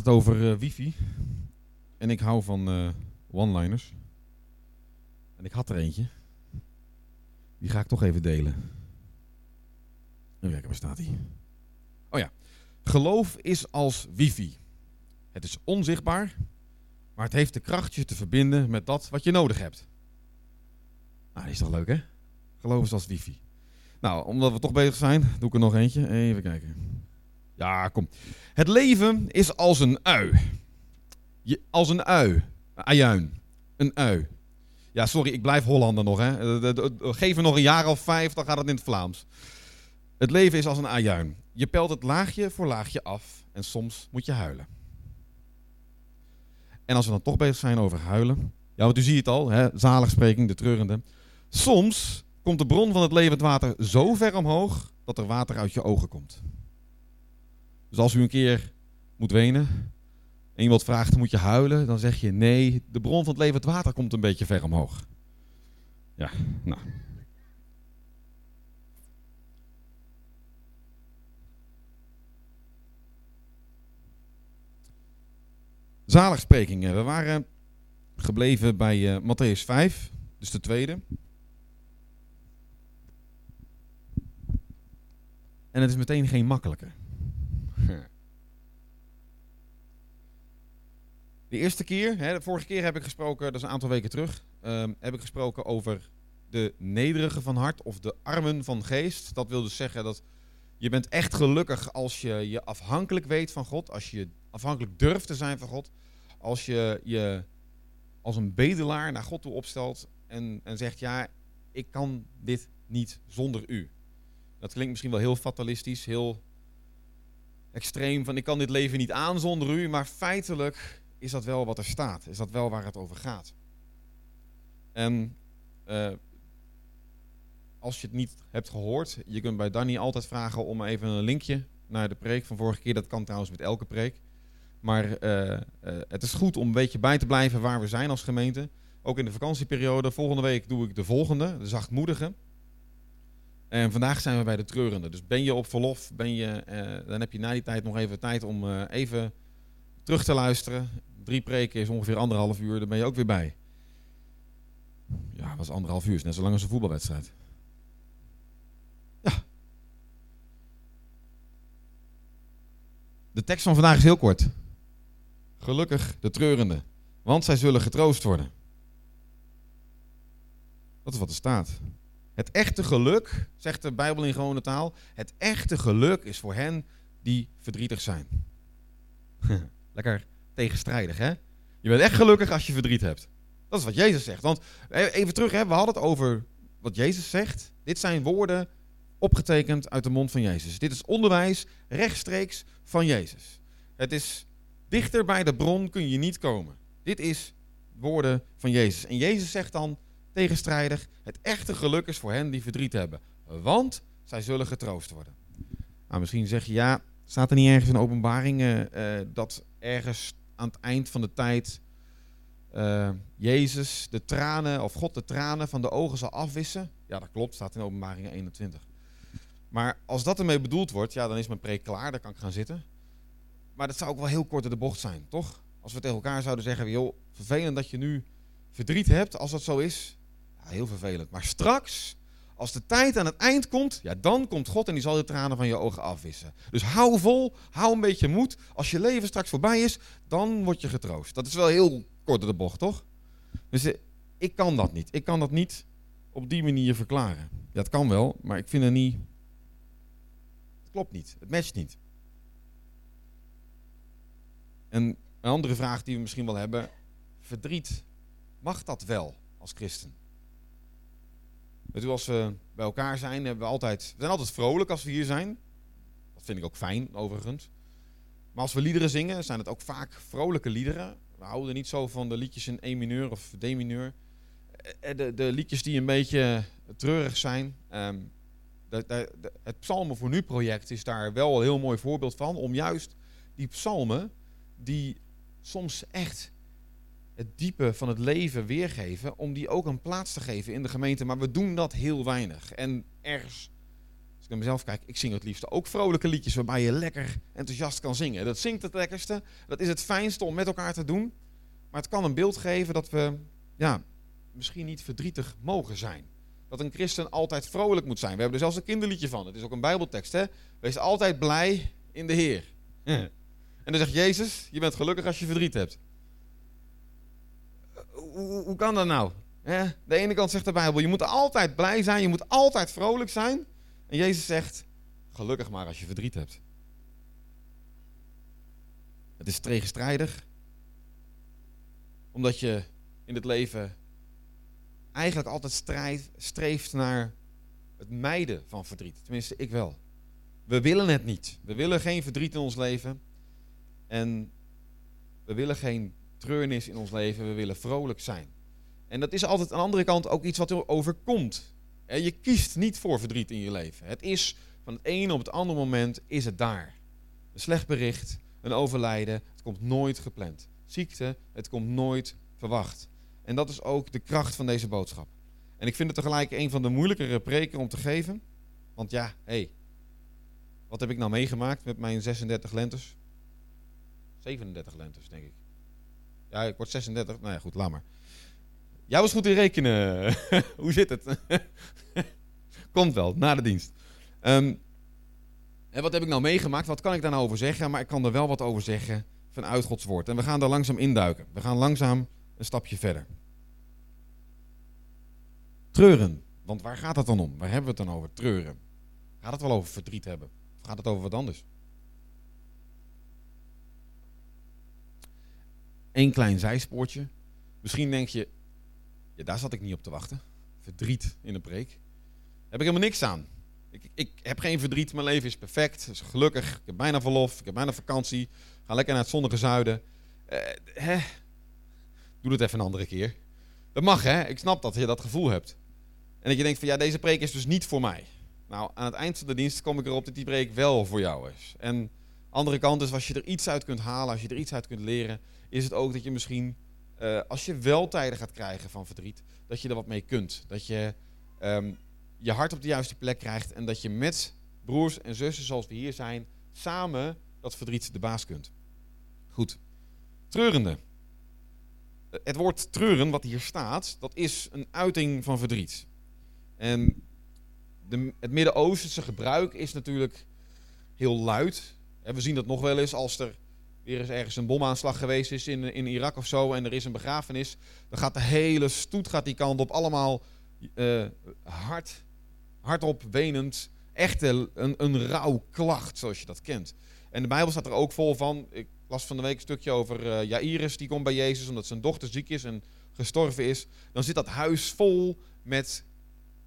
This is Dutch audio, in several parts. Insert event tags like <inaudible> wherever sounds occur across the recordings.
het over eh, wifi. En ik hou van eh, one-liners. En ik had er eentje. Die ga ik toch even delen. Even kijken, waar staat hij? Oh ja. Geloof is als wifi. Het is onzichtbaar, maar het heeft de kracht je te verbinden met dat wat je nodig hebt. Nou, die is toch leuk, hè? Geloof is als wifi. Nou, omdat we toch bezig zijn, doe ik er nog eentje. Even kijken. Ja, kom. Het leven is als een ui. Je, als een ui. Ajuin. Een ui. Ja, sorry, ik blijf Hollander nog. Hè. Eh, Geef me nog een jaar of vijf, dan gaat het in het Vlaams. Het leven is als een ajuin. Je pelt het laagje voor laagje af en soms moet je huilen. En als we dan toch bezig zijn over huilen. Ja, want u ziet het al, hè, zaligspreking, de treurende. Soms komt de bron van het levend water zo ver omhoog dat er water uit je ogen komt. Dus als u een keer moet wenen en iemand vraagt, moet je huilen? Dan zeg je, nee, de bron van het levend water komt een beetje ver omhoog. Ja, nou. Zaligsprekingen. We waren gebleven bij eh Matthäus 5, dus de tweede. En het is meteen geen makkelijke. De eerste keer, hè, de vorige keer heb ik gesproken, dat is een aantal weken terug, ehm, heb ik gesproken over de nederige van hart of de armen van geest. Dat wil dus zeggen dat je bent echt gelukkig als je je afhankelijk weet van God, als je afhankelijk durft te zijn van God, als je je als een bedelaar naar God toe opstelt en, en zegt ja, ik kan dit niet zonder u. Dat klinkt misschien wel heel fatalistisch, heel extreem, van ik kan dit leven niet aan zonder u, maar feitelijk is dat wel wat er staat, is dat wel waar het over gaat. En eh, als je het niet hebt gehoord, je kunt bij Danny altijd vragen om even een linkje naar de preek van vorige keer. Dat kan trouwens met elke preek. Maar eh, eh, het is goed om een beetje bij te blijven waar we zijn als gemeente. Ook in de vakantieperiode. Volgende week doe ik de volgende, de zachtmoedige. En vandaag zijn we bij de treurende. Dus ben je op verlof, ben je, dan heb je na die tijd nog even tijd om even terug te luisteren. Drie preken is ongeveer anderhalf uur, dan ben je ook weer bij. Ja, was anderhalf uur, net zo lang als een voetbalwedstrijd. Ja. De tekst van vandaag is heel kort. Gelukkig de treurende, want zij zullen getroost worden. Dat is wat er staat. Het echte geluk, zegt de Bijbel in gewone taal, het echte geluk is voor hen die verdrietig zijn. <laughs> Lekker tegenstrijdig, hè? Je bent echt gelukkig als je verdriet hebt. Dat is wat Jezus zegt. Want eh, even terug, hè, we hadden het over wat Jezus zegt. Dit zijn woorden opgetekend uit de mond van Jezus. Dit is onderwijs rechtstreeks van Jezus. Het is dichter bij de bron kun je niet komen. Dit is woorden van Jezus. En Jezus zegt dan tegenstrijdig: het echte geluk is voor hen die verdriet hebben, want zij zullen getroost worden. Nou, misschien zeg je ja, staat er niet ergens in openbaring eh, eh, dat ergens aan het eind van de tijd eh, Jezus de tranen, of God de tranen van de ogen zal afwissen? Ja, dat klopt, staat in openbaring 21. Maar als dat ermee bedoeld wordt, ja, dan is mijn preek klaar, dan kan ik gaan zitten. Maar dat zou ook wel heel kort in de bocht zijn, toch? Als we tegen elkaar zouden zeggen, joh, vervelend dat je nu verdriet hebt, als dat zo is. Ja, heel vervelend. Maar straks, als de tijd aan het eind komt, ja, dan komt God en die zal de tranen van je ogen afwissen. Dus hou vol, hou een beetje moed. Als je leven straks voorbij is, dan word je getroost. Dat is wel heel kort de bocht, toch? Dus eh, ik kan dat niet. Ik kan dat niet op die manier verklaren. Het kan wel, maar ik vind het niet... Het klopt niet. Het matcht niet. En een andere vraag die we misschien wel hebben. Verdriet, mag dat wel als christen? U, als we bij elkaar zijn, hebben we altijd, we zijn altijd vrolijk als we hier zijn. Dat vind ik ook fijn, overigens. Maar als we liederen zingen, zijn het ook vaak vrolijke liederen. We houden niet zo van de liedjes in E mineur of D mineur. Eh, De, de liedjes die een beetje treurig zijn. Ehm, het Psalmen voor Nu project is daar wel een heel mooi voorbeeld van. Om juist die psalmen, die soms echt het diepe van het leven weergeven, om die ook een plaats te geven in de gemeente. Maar we doen dat heel weinig. En ergens naar mezelf kijk, ik zing het liefst ook vrolijke liedjes waarbij je lekker enthousiast kan zingen. Dat zingt het lekkerste. Dat is het fijnste om met elkaar te doen. Maar het kan een beeld geven dat we ja, misschien niet verdrietig mogen zijn. Dat een christen altijd vrolijk moet zijn. We hebben er zelfs een kinderliedje van. Het is ook een bijbeltekst. Hè? Wees altijd blij in de Heer. <laughs> En dan zegt Jezus, je bent gelukkig als je verdriet hebt. Hoe, kan dat nou? De ene kant zegt de Bijbel, je moet altijd blij zijn, je moet altijd vrolijk zijn. En Jezus zegt, gelukkig maar als je verdriet hebt. Het is tegenstrijdig, omdat je in het leven eigenlijk altijd streeft naar het mijden van verdriet. Tenminste, ik wel. We willen het niet. We willen geen verdriet in ons leven. En we willen geen treurnis in ons leven. We willen vrolijk zijn. En dat is altijd aan de andere kant ook iets wat er overkomt. Je kiest niet voor verdriet in je leven. Het is van het ene op het andere moment is het daar. Een slecht bericht, een overlijden, het komt nooit gepland. Ziekte, het komt nooit verwacht. En dat is ook de kracht van deze boodschap. En ik vind het tegelijk een van de moeilijkere preken om te geven. Want ja, hé, hey, wat heb ik nou meegemaakt met mijn 36 lentes? 37 lentes, denk ik. Ja, ik word 36. Nou ja, goed, laat maar. Jij was goed in rekenen. <laughs> Hoe zit het? <laughs> Komt wel, na de dienst. Um, en wat heb ik nou meegemaakt? Wat kan ik daar nou over zeggen? Maar ik kan er wel wat over zeggen vanuit Gods woord. En we gaan daar langzaam induiken. We gaan langzaam een stapje verder. Treuren. Want waar gaat het dan om? Waar hebben we het dan over? Treuren. Gaat het wel over verdriet hebben? Of gaat het over wat anders? Eén klein zijspoortje. Misschien denk je, ja, daar zat ik niet op te wachten. Verdriet in een preek. Daar heb ik helemaal niks aan. Ik, ik heb geen verdriet, mijn leven is perfect, is gelukkig. Ik heb bijna verlof, ik heb bijna vakantie. Ga lekker naar het zonnige zuiden. Uh, hè? Doe het even een andere keer. Dat mag hè, ik snap dat je dat gevoel hebt. En dat je denkt van ja, deze preek is dus niet voor mij. Nou, aan het eind van de dienst kom ik erop dat die preek wel voor jou is. En andere kant is, als je er iets uit kunt halen, als je er iets uit kunt leren, is het ook dat je misschien uh, als je wel tijden gaat krijgen van verdriet, dat je er wat mee kunt. Dat je um, je hart op de juiste plek krijgt en dat je met broers en zussen zoals we hier zijn, samen dat verdriet de baas kunt. Goed. Treurende. Het woord treuren, wat hier staat, dat is een uiting van verdriet. En de, het Midden-Oosterse gebruik is natuurlijk heel luid. En we zien dat nog wel eens als er weer eens ergens een bomaanslag geweest is in, in Irak of zo en er is een begrafenis, dan gaat de hele stoet gaat die kant op, allemaal uh, hard, hardop wenend, echt een, een rouwklacht zoals je dat kent. En de Bijbel staat er ook vol van, ik las van de week een stukje over uh, Jairus, die komt bij Jezus omdat zijn dochter ziek is en gestorven is. Dan zit dat huis vol met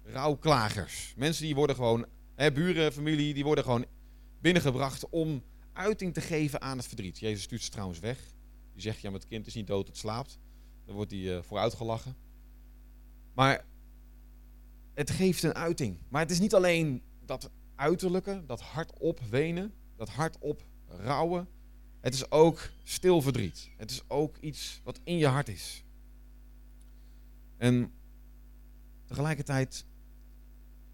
rouwklagers. Mensen die worden gewoon, hè, buren, familie, die worden gewoon binnengebracht om uiting te geven aan het verdriet. Jezus stuurt ze trouwens weg. Die zegt, ja, maar het kind is niet dood, het slaapt. Dan wordt hij uh, vooruitgelachen. Maar het geeft een uiting. Maar het is niet alleen dat uiterlijke, dat hardop wenen, dat hardop rouwen. Het is ook stil verdriet. Het is ook iets wat in je hart is. En tegelijkertijd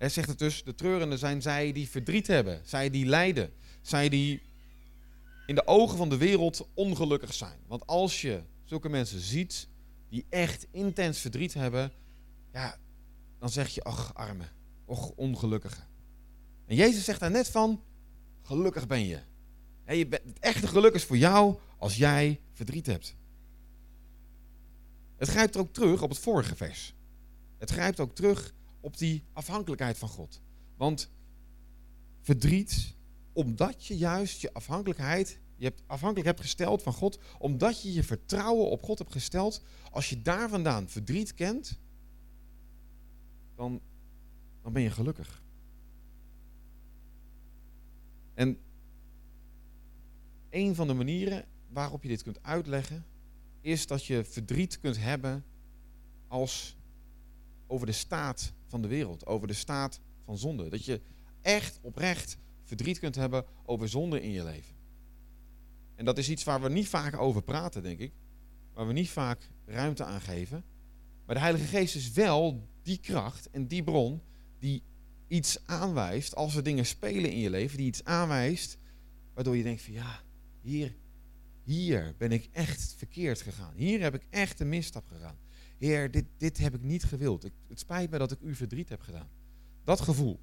hij zegt het dus, de treurenden zijn zij die verdriet hebben, zij die lijden, zij die in de ogen van de wereld ongelukkig zijn. Want als je zulke mensen ziet die echt intens verdriet hebben, ja, dan zeg je, ach arme, och ongelukkige. En Jezus zegt daar net van, gelukkig ben je. je bent, het echte geluk is voor jou als jij verdriet hebt. Het grijpt ook terug op het vorige vers. Het grijpt ook terug op die afhankelijkheid van God. Want verdriet omdat je juist je afhankelijkheid, je hebt afhankelijk hebt gesteld van God, omdat je je vertrouwen op God hebt gesteld, als je daar vandaan verdriet kent, dan, dan ben je gelukkig. En een van de manieren waarop je dit kunt uitleggen, is dat je verdriet kunt hebben als over de staat van de wereld, over de staat van zonde. Dat je echt oprecht verdriet kunt hebben over zonde in je leven. En dat is iets waar we niet vaak over praten, denk ik. Waar we niet vaak ruimte aan geven. Maar de Heilige Geest is wel die kracht en die bron die iets aanwijst, als er dingen spelen in je leven, die iets aanwijst, waardoor je denkt van ja, hier, hier ben ik echt verkeerd gegaan. Hier heb ik echt een misstap gegaan. Heer, dit, dit heb ik niet gewild. Ik, het spijt me dat ik u verdriet heb gedaan. Dat gevoel.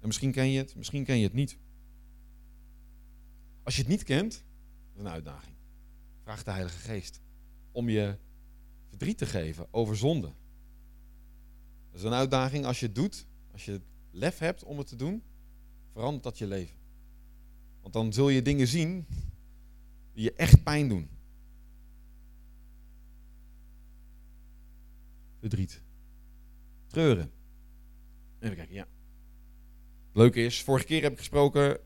En misschien ken je het, misschien ken je het niet. Als je het niet kent, dat is een uitdaging. Vraag de Heilige Geest om je verdriet te geven over zonde. Dat is een uitdaging als je het doet, als je lef hebt om het te doen, verandert dat je leven. Want dan zul je dingen zien die je echt pijn doen. Verdriet. Treuren. Even kijken, ja. Leuke is, vorige keer heb ik gesproken,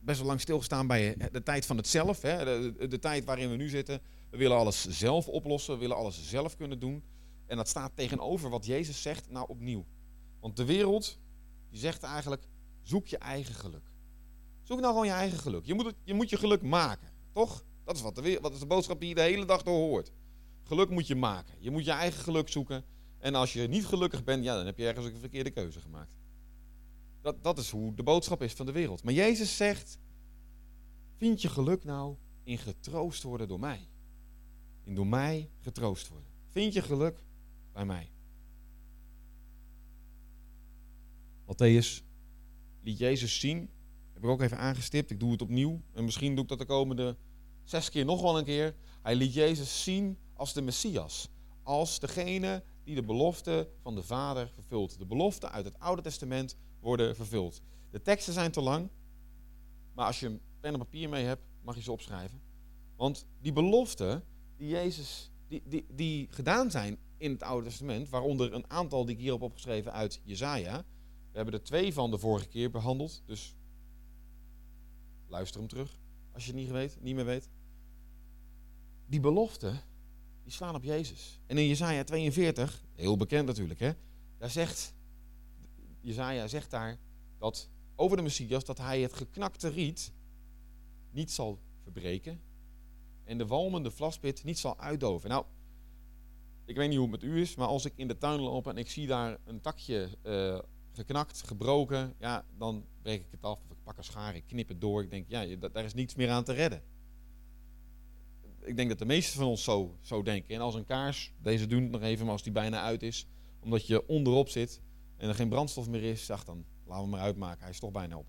best wel lang stilgestaan bij de tijd van het zelf. Hè? De, de, tijd waarin we nu zitten. We willen alles zelf oplossen, we willen alles zelf kunnen doen. En dat staat tegenover wat Jezus zegt, nou opnieuw. Want de wereld, die zegt eigenlijk, zoek je eigen geluk. Zoek nou gewoon je eigen geluk. Je moet, het, je, moet je geluk maken, toch? Dat is wat de, wat is de boodschap die je de hele dag door hoort. Geluk moet je maken. Je moet je eigen geluk zoeken. En als je niet gelukkig bent, ja, dan heb je ergens een verkeerde keuze gemaakt. Dat, dat is hoe de boodschap is van de wereld. Maar Jezus zegt, vind je geluk nou in getroost worden door mij. In door mij getroost worden. Vind je geluk bij mij. Matthäus liet Jezus zien, heb ik ook even aangestipt, ik doe het opnieuw. En misschien doe ik dat de komende zes keer nog wel een keer. Hij liet Jezus zien als de Messias. Als degene die de belofte van de Vader vervult. De beloften uit het Oude Testament worden vervuld. De teksten zijn te lang, maar als je een pen en papier mee hebt, mag je ze opschrijven. Want die beloften die Jezus, die, die, die gedaan zijn in het Oude Testament, waaronder een aantal die ik hier heb opgeschreven uit Jezaja. We hebben er twee van de vorige keer behandeld, dus luister hem terug als je het niet, weet, niet meer weet. Die beloften, die slaan op Jezus. En in Jezaja 42, heel bekend natuurlijk, hè, daar zegt, Jezaja zegt daar dat over de Messias dat hij het geknakte riet niet zal verbreken en de walmende vlaspit niet zal uitdoven. Nou, ik weet niet hoe het met u is, maar als ik in de tuin loop en ik zie daar een takje uh, geknakt, gebroken, ja, dan breek ik het af of ik pak een schaar, ik knip het door. Ik denk, ja, daar is niets meer aan te redden. Ik denk dat de meesten van ons zo, zo denken. En als een kaars, deze doen het nog even, maar als die bijna uit is, omdat je onderop zit en er geen brandstof meer is, zeg dan, laten we maar uitmaken, hij is toch bijna op.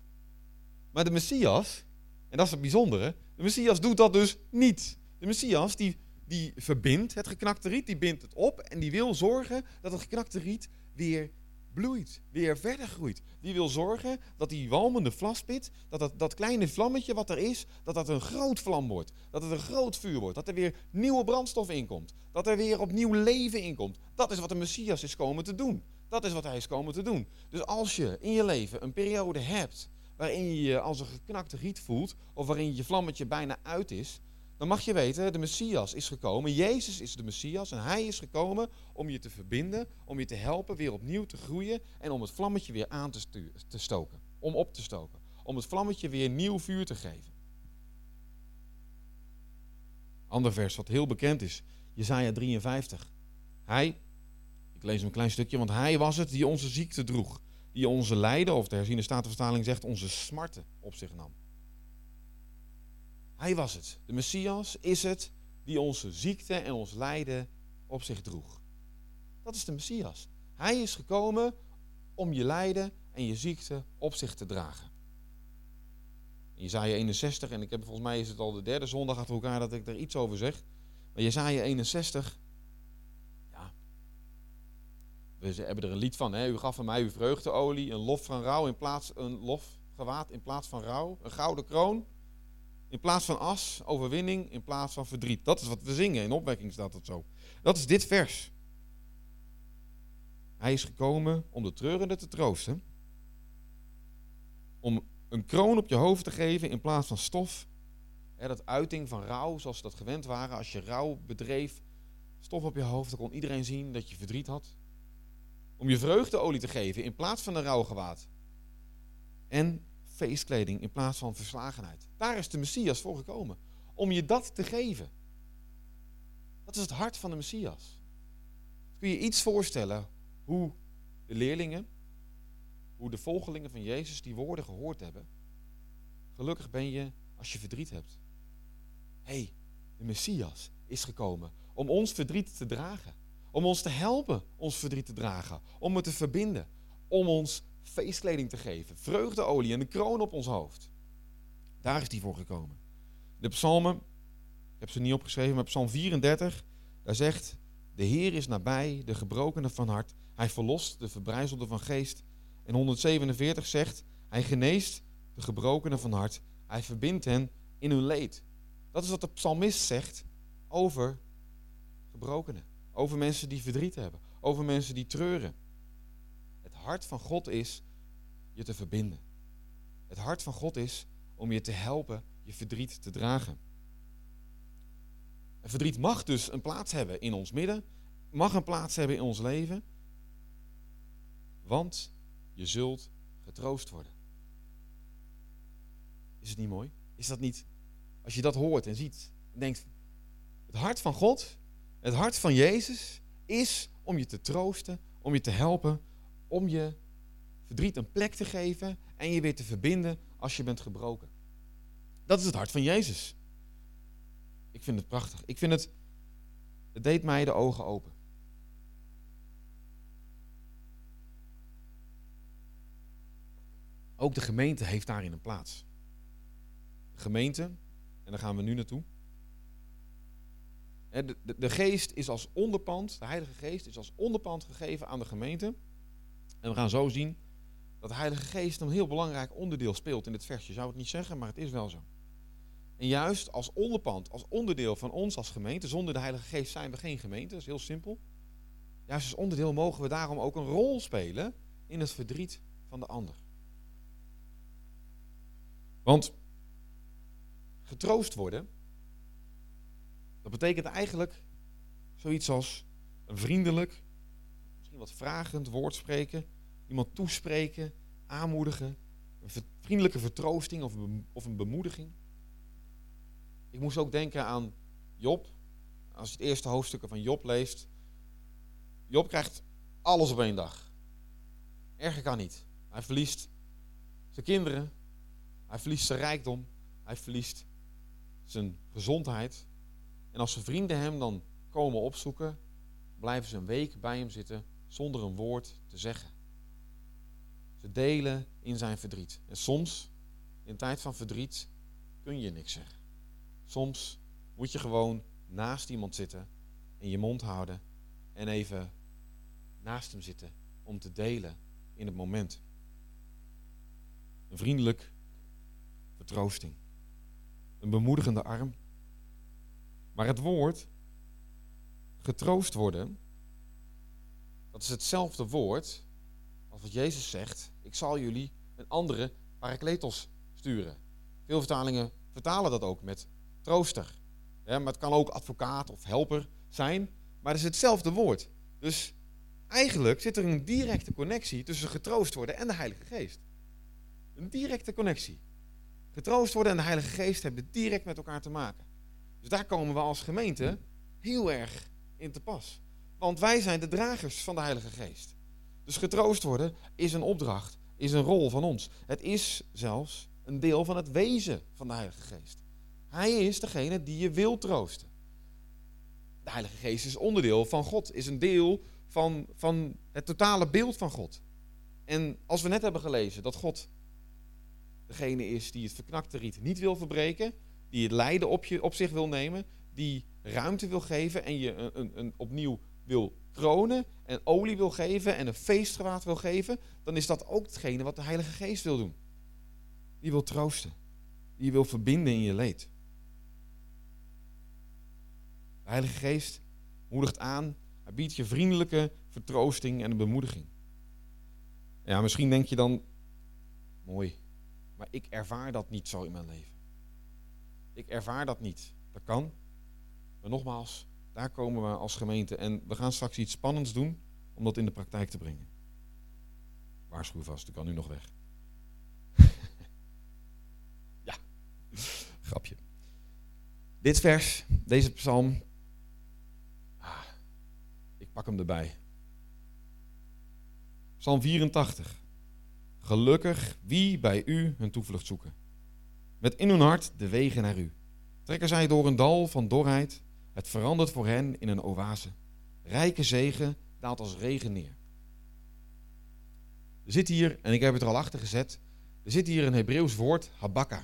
Maar de Messias, en dat is het bijzondere, de Messias doet dat dus niet. De Messias die, die verbindt het geknakte riet, die bindt het op en die wil zorgen dat het geknakte riet weer bloeit, weer verder groeit. Die wil zorgen dat die walmende vlaspit, dat, dat dat kleine vlammetje wat er is, dat dat een groot vlam wordt. Dat het een groot vuur wordt. Dat er weer nieuwe brandstof in komt. Dat er weer opnieuw leven in komt. Dat is wat de Messias is komen te doen. Dat is wat hij is komen te doen. Dus als je in je leven een periode hebt waarin je je als een geknakte riet voelt, of waarin je vlammetje bijna uit is, dan mag je weten, de Messias is gekomen. Jezus is de Messias en hij is gekomen om je te verbinden, om je te helpen weer opnieuw te groeien en om het vlammetje weer aan te, te stoken, om op te stoken, om het vlammetje weer nieuw vuur te geven. Ander vers wat heel bekend is, Jesaja 53. Hij, ik lees een klein stukje, want hij was het die onze ziekte droeg, die onze lijden, of de herziene statenvertaling zegt, onze smarten op zich nam. Hij was het. De Messias is het die onze ziekte en ons lijden op zich droeg. Dat is de Messias. Hij is gekomen om je lijden en je ziekte op zich te dragen. In Jezaja 61, en ik heb volgens mij is het al de derde zondag achter elkaar dat ik er iets over zeg. Maar Jezaja 61, ja, we hebben er een lied van. Hè? U gaf aan mij uw vreugdeolie, een lof van rouw in plaats, een lofgewaad in plaats van rouw, een gouden kroon. In plaats van as, overwinning, in plaats van verdriet. Dat is wat we zingen. In opwekking staat dat zo. Dat is dit vers. Hij is gekomen om de treurende te troosten. Om een kroon op je hoofd te geven in plaats van stof. dat uiting van rouw, zoals ze dat gewend waren. Als je rouw bedreef, stof op je hoofd, dan kon iedereen zien dat je verdriet had. Om je vreugdeolie te geven in plaats van een rouwgewaad. En feestkleding in plaats van verslagenheid. Daar is de Messias voor gekomen. Om je dat te geven. Dat is het hart van de Messias. Kun je iets voorstellen hoe de leerlingen hoe de volgelingen van Jezus die woorden gehoord hebben. Gelukkig ben je als je verdriet hebt. Hé, hey, de Messias is gekomen om ons verdriet te dragen. Om ons te helpen ons verdriet te dragen. Om het te verbinden. Om ons feestkleding te geven. Vreugdeolie en een kroon op ons hoofd. Daar is die voor gekomen. De psalmen, ik heb ze niet opgeschreven, maar psalm 34, daar zegt... De Heer is nabij de gebrokenen van hart. Hij verlost de verbrijzelde van geest. En 147 zegt, hij geneest de gebrokenen van hart. Hij verbindt hen in hun leed. Dat is wat de psalmist zegt over gebrokenen. Over mensen die verdriet hebben. Over mensen die treuren. Hart van God is je te verbinden. Het hart van God is om je te helpen je verdriet te dragen. En verdriet mag dus een plaats hebben in ons midden, mag een plaats hebben in ons leven, want je zult getroost worden. Is het niet mooi? Is dat niet, als je dat hoort en ziet, en denkt, het hart van God, het hart van Jezus is om je te troosten, om je te helpen, om je verdriet een plek te geven en je weer te verbinden als je bent gebroken. Dat is het hart van Jezus. Ik vind het prachtig. Ik vind het, het deed mij de ogen open. Ook de gemeente heeft daarin een plaats. De gemeente, en daar gaan we nu naartoe. De, de, de, geest is als onderpand, de Heilige Geest is als onderpand gegeven aan de gemeente. En we gaan zo zien dat de Heilige Geest een heel belangrijk onderdeel speelt in dit versje. Je zou het niet zeggen, maar het is wel zo. En juist als onderpand, als onderdeel van ons als gemeente, zonder de Heilige Geest zijn we geen gemeente, dat is heel simpel. Juist als onderdeel mogen we daarom ook een rol spelen in het verdriet van de ander. Want getroost worden, dat betekent eigenlijk zoiets als een vriendelijk, wat vragend woord spreken, iemand toespreken, aanmoedigen, een vriendelijke vertroosting of een, of een bemoediging. Ik moest ook denken aan Job. Als je het eerste hoofdstuk van Job leest. Job krijgt alles op één dag. Erger kan niet. Hij verliest zijn kinderen. Hij verliest zijn rijkdom. Hij verliest zijn gezondheid. En als zijn vrienden hem dan komen opzoeken, blijven ze een week bij hem zitten zonder een woord te zeggen. Ze delen in zijn verdriet. En soms, in tijd van verdriet, kun je niks zeggen. Soms moet je gewoon naast iemand zitten en je mond houden en even naast hem zitten om te delen in het moment. Een vriendelijk vertroosting. Een bemoedigende arm. Maar het woord getroost worden, dat is hetzelfde woord als wat Jezus zegt. Ik zal jullie een andere parakletos sturen. Veel vertalingen vertalen dat ook met trooster. Maar het kan ook advocaat of helper zijn. Maar het is hetzelfde woord. Dus eigenlijk zit er een directe connectie tussen getroost worden en de Heilige Geest. Een directe connectie. Getroost worden en de Heilige Geest hebben direct met elkaar te maken. Dus daar komen we als gemeente heel erg in te pas. Want wij zijn de dragers van de Heilige Geest. Dus getroost worden is een opdracht, is een rol van ons. Het is zelfs een deel van het wezen van de Heilige Geest. Hij is degene die je wil troosten. De Heilige Geest is onderdeel van God, is een deel van, van het totale beeld van God. En als we net hebben gelezen dat God degene is die het verknakte riet niet wil verbreken, die het lijden op, je, op zich wil nemen, die ruimte wil geven en je een, een, een opnieuw wil kronen en olie wil geven en een feestgewaad wil geven, dan is dat ook hetgene wat de Heilige Geest wil doen. Die wil troosten, die wil verbinden in je leed. De Heilige Geest moedigt aan, hij biedt je vriendelijke vertroosting en een bemoediging. Ja, misschien denk je dan, mooi, maar ik ervaar dat niet zo in mijn leven. Ik ervaar dat niet. Dat kan. Maar nogmaals, daar komen we als gemeente en we gaan straks iets spannends doen om dat in de praktijk te brengen. Waarschuw vast, ik kan nu nog weg. <laughs> ja, grapje. Dit vers, deze psalm, pak hem erbij. Psalm 84. Gelukkig wie bij u hun toevlucht zoeken. Met in hun hart de wegen naar u. Trekken zij door een dal van dorheid. Het verandert voor hen in een oase. Rijke zegen daalt als regen neer. Er zit hier, en ik heb het er al achter gezet, er zit hier een Hebreeuws woord, habakka.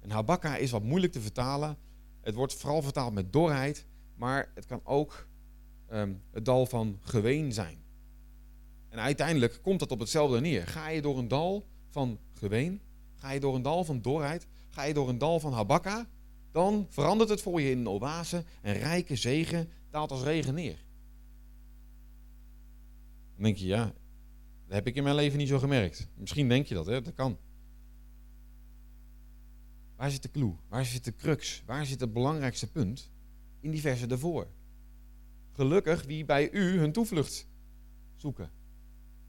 En habakka is wat moeilijk te vertalen. Het wordt vooral vertaald met dorheid, maar het kan ook ehm, het dal van geween zijn. En uiteindelijk komt dat op hetzelfde neer. Ga je door een dal van geween, ga je door een dal van dorheid, ga je door een dal van habakka, dan verandert het voor je in een oase en rijke zegen daalt als regen neer. Dan denk je, ja, dat heb ik in mijn leven niet zo gemerkt. Misschien denk je dat, hè? dat kan. Waar zit de clue? Waar zit de crux? Waar zit het belangrijkste punt? In die versen ervoor. Gelukkig wie bij u hun toevlucht zoeken.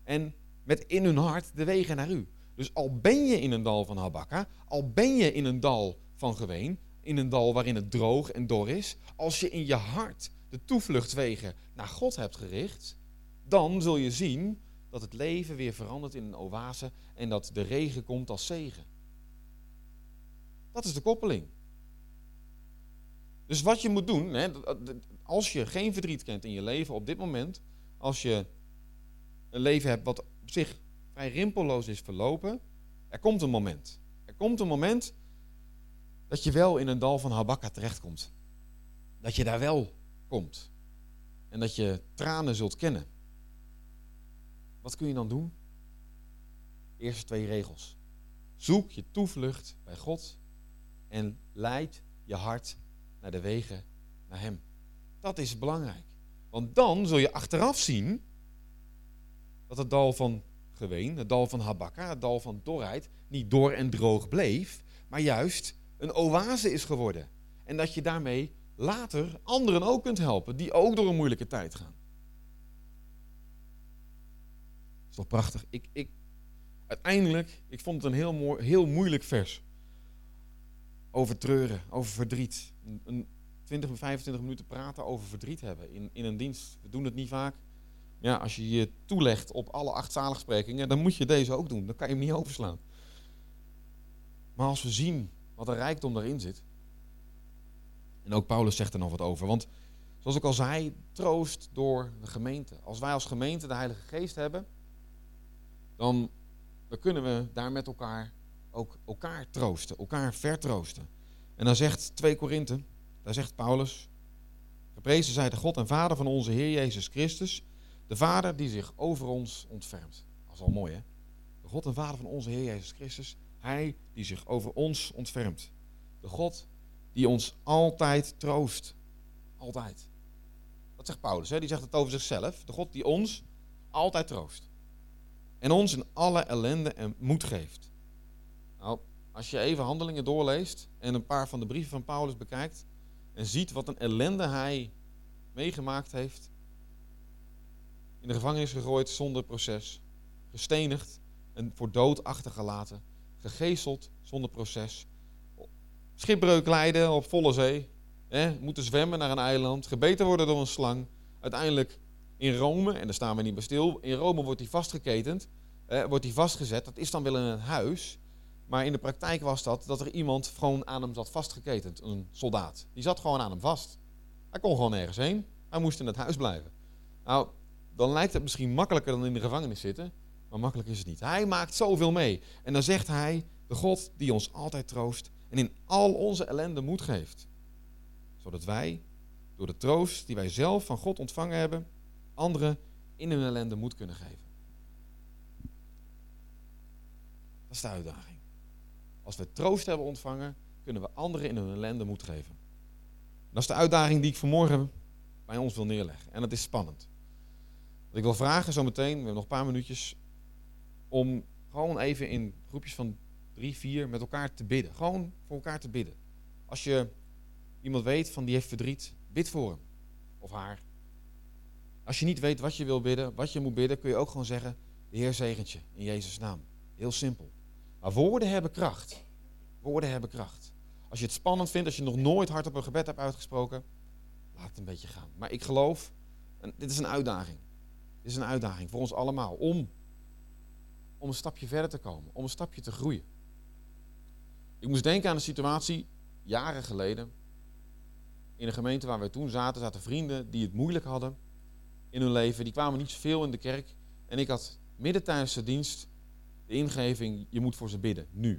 En met in hun hart de wegen naar u. Dus al ben je in een dal van Habakka, al ben je in een dal van geween, in een dal waarin het droog en dor is, als je in je hart de toevluchtwegen naar God hebt gericht, dan zul je zien dat het leven weer verandert in een oase en dat de regen komt als zegen. Dat is de koppeling. Dus wat je moet doen, hè, als je geen verdriet kent in je leven op dit moment, als je een leven hebt wat op zich vrij rimpelloos is verlopen, er komt een moment. Er komt een moment dat je wel in een dal van Habakka terechtkomt. Dat je daar wel komt. En dat je tranen zult kennen. Wat kun je dan doen? Eerste twee regels. Zoek je toevlucht bij God en leid je hart naar de wegen naar Hem. Dat is belangrijk. Want dan zul je achteraf zien dat het dal van geween, het dal van Habakka, het dal van dorheid, niet dor en droog bleef, maar juist een oase is geworden. En dat je daarmee later anderen ook kunt helpen, die ook door een moeilijke tijd gaan. Dat is toch prachtig. Ik, ik, uiteindelijk, ik vond het een heel, mooi, heel moeilijk vers. Over treuren, over verdriet. Een, een 20, 25 minuten praten over verdriet hebben in, in een dienst. We doen het niet vaak. Ja, als je je toelegt op alle acht zaligsprekingen, dan moet je deze ook doen. Dan kan je hem niet overslaan. Maar als we zien wat een rijkdom daarin zit. En ook Paulus zegt er nog wat over. Want zoals ik al zei, troost door de gemeente. Als wij als gemeente de Heilige Geest hebben, dan, dan kunnen we daar met elkaar ook elkaar troosten, elkaar vertroosten. En dan zegt 2 Korinthe, daar zegt Paulus, geprezen zij de God en Vader van onze Heer Jezus Christus, de Vader die zich over ons ontfermt. Dat is al mooi, hè? De God en Vader van onze Heer Jezus Christus. Hij die zich over ons ontfermt. De God die ons altijd troost. Altijd. Dat zegt Paulus, hè? die zegt het over zichzelf. De God die ons altijd troost. En ons in alle ellende en moed geeft. Nou, als je even handelingen doorleest en een paar van de brieven van Paulus bekijkt en ziet wat een ellende hij meegemaakt heeft, in de gevangenis gegooid zonder proces, gestenigd en voor dood achtergelaten, gegezeld zonder proces, schipbreuk lijden op volle zee, hè, moeten zwemmen naar een eiland, gebeten worden door een slang, uiteindelijk in Rome, en daar staan we niet bij stil, in Rome wordt hij vastgeketend, wordt hij vastgezet, dat is dan wel in een huis, maar in de praktijk was dat dat er iemand gewoon aan hem zat vastgeketend, een soldaat. Die zat gewoon aan hem vast. Hij kon gewoon nergens heen. Hij moest in het huis blijven. Nou, dan lijkt het misschien makkelijker dan in de gevangenis zitten. Maar makkelijk is het niet. Hij maakt zoveel mee. En dan zegt hij, de God die ons altijd troost en in al onze ellende moed geeft. Zodat wij, door de troost die wij zelf van God ontvangen hebben, anderen in hun ellende moed kunnen geven. Dat is de uitdaging. Als we troost hebben ontvangen, kunnen we anderen in hun ellende moed geven. Dat is de uitdaging die ik vanmorgen bij ons wil neerleggen. En dat is spannend. Ik wil vragen zometeen, we hebben nog een paar minuutjes, om gewoon even in groepjes van drie, vier met elkaar te bidden. Gewoon voor elkaar te bidden. Als je iemand weet van die heeft verdriet, bid voor hem of haar. Als je niet weet wat je wil bidden, wat je moet bidden, kun je ook gewoon zeggen, de Heer zegent je in Jezus' naam. Heel simpel. Maar woorden hebben kracht. Woorden hebben kracht. Als je het spannend vindt, als je nog nooit hard op een gebed hebt uitgesproken, laat het een beetje gaan. Maar ik geloof, dit is een uitdaging. Dit is een uitdaging voor ons allemaal om om een stapje verder te komen, om een stapje te groeien. Ik moest denken aan een situatie jaren geleden. In een gemeente waar we toen zaten, zaten vrienden die het moeilijk hadden in hun leven. Die kwamen niet zoveel in de kerk. En ik had midden tijdens de dienst de ingeving, je moet voor ze bidden, nu.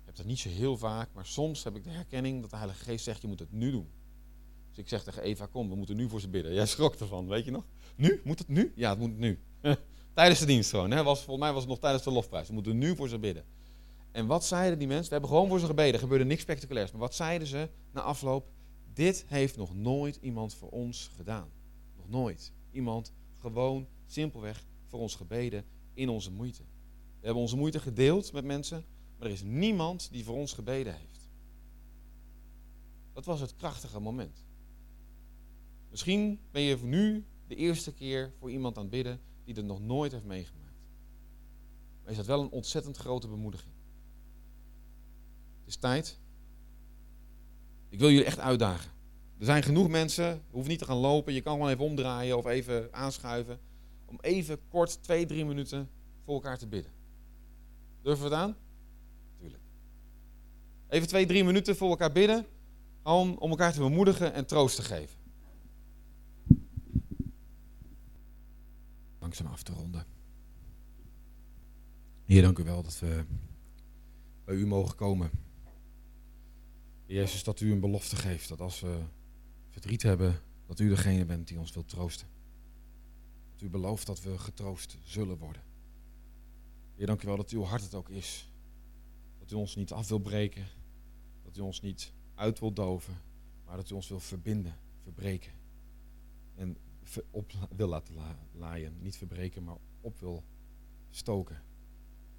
Ik heb dat niet zo heel vaak, maar soms heb ik de herkenning dat de Heilige Geest zegt, je moet het nu doen. Dus ik zeg tegen Eva, kom, we moeten nu voor ze bidden. Jij schrok ervan, weet je nog? Nu? Moet het nu? Ja, het moet nu. <laughs> tijdens de dienst gewoon. Hè? Was, volgens mij was het nog tijdens de lofprijs. We moeten nu voor ze bidden. En wat zeiden die mensen? We hebben gewoon voor ze gebeden. Er gebeurde niks spectaculairs. Maar wat zeiden ze na afloop? Dit heeft nog nooit iemand voor ons gedaan. Nog nooit. Iemand gewoon simpelweg voor ons gebeden in onze moeite. We hebben onze moeite gedeeld met mensen, maar er is niemand die voor ons gebeden heeft. Dat was het krachtige moment. Misschien ben je nu de eerste keer voor iemand aan het bidden die het nog nooit heeft meegemaakt. Maar is dat wel een ontzettend grote bemoediging. Het is tijd. Ik wil jullie echt uitdagen. Er zijn genoeg mensen, je hoeft niet te gaan lopen, je kan gewoon even omdraaien of even aanschuiven. Om even kort, twee, drie minuten voor elkaar te bidden. Durven we het aan? Tuurlijk. Even twee, drie minuten voor elkaar bidden. Om, om elkaar te bemoedigen en troost te geven. Langzaam af te ronden. Heer, dank u wel dat we bij u mogen komen. Jezus, dat u een belofte geeft dat als we verdriet hebben, dat u degene bent die ons wilt troosten. Dat u belooft dat we getroost zullen worden. Heer, dank u wel dat uw hart het ook is. Dat u ons niet af wil breken. Dat u ons niet uit wil doven. Maar dat u ons wil verbinden, verbreken. En op wil laten laaien. Niet verbreken, maar op wil stoken.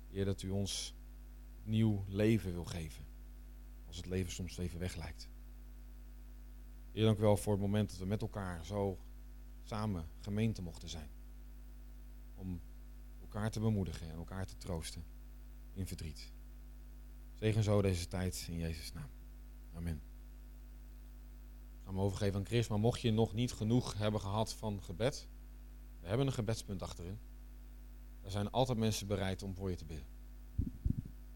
Heer, dat u ons nieuw leven wil geven. Als het leven soms even weg lijkt. Heer, dank u wel voor het moment dat we met elkaar zo samen gemeente mochten zijn. Om elkaar te bemoedigen en elkaar te troosten in verdriet. Zegen zo deze tijd in Jezus' naam. Amen. Ik ga hem overgeven aan Chris, maar mocht je nog niet genoeg hebben gehad van gebed, we hebben een gebedspunt achterin. Er zijn altijd mensen bereid om voor je te bidden.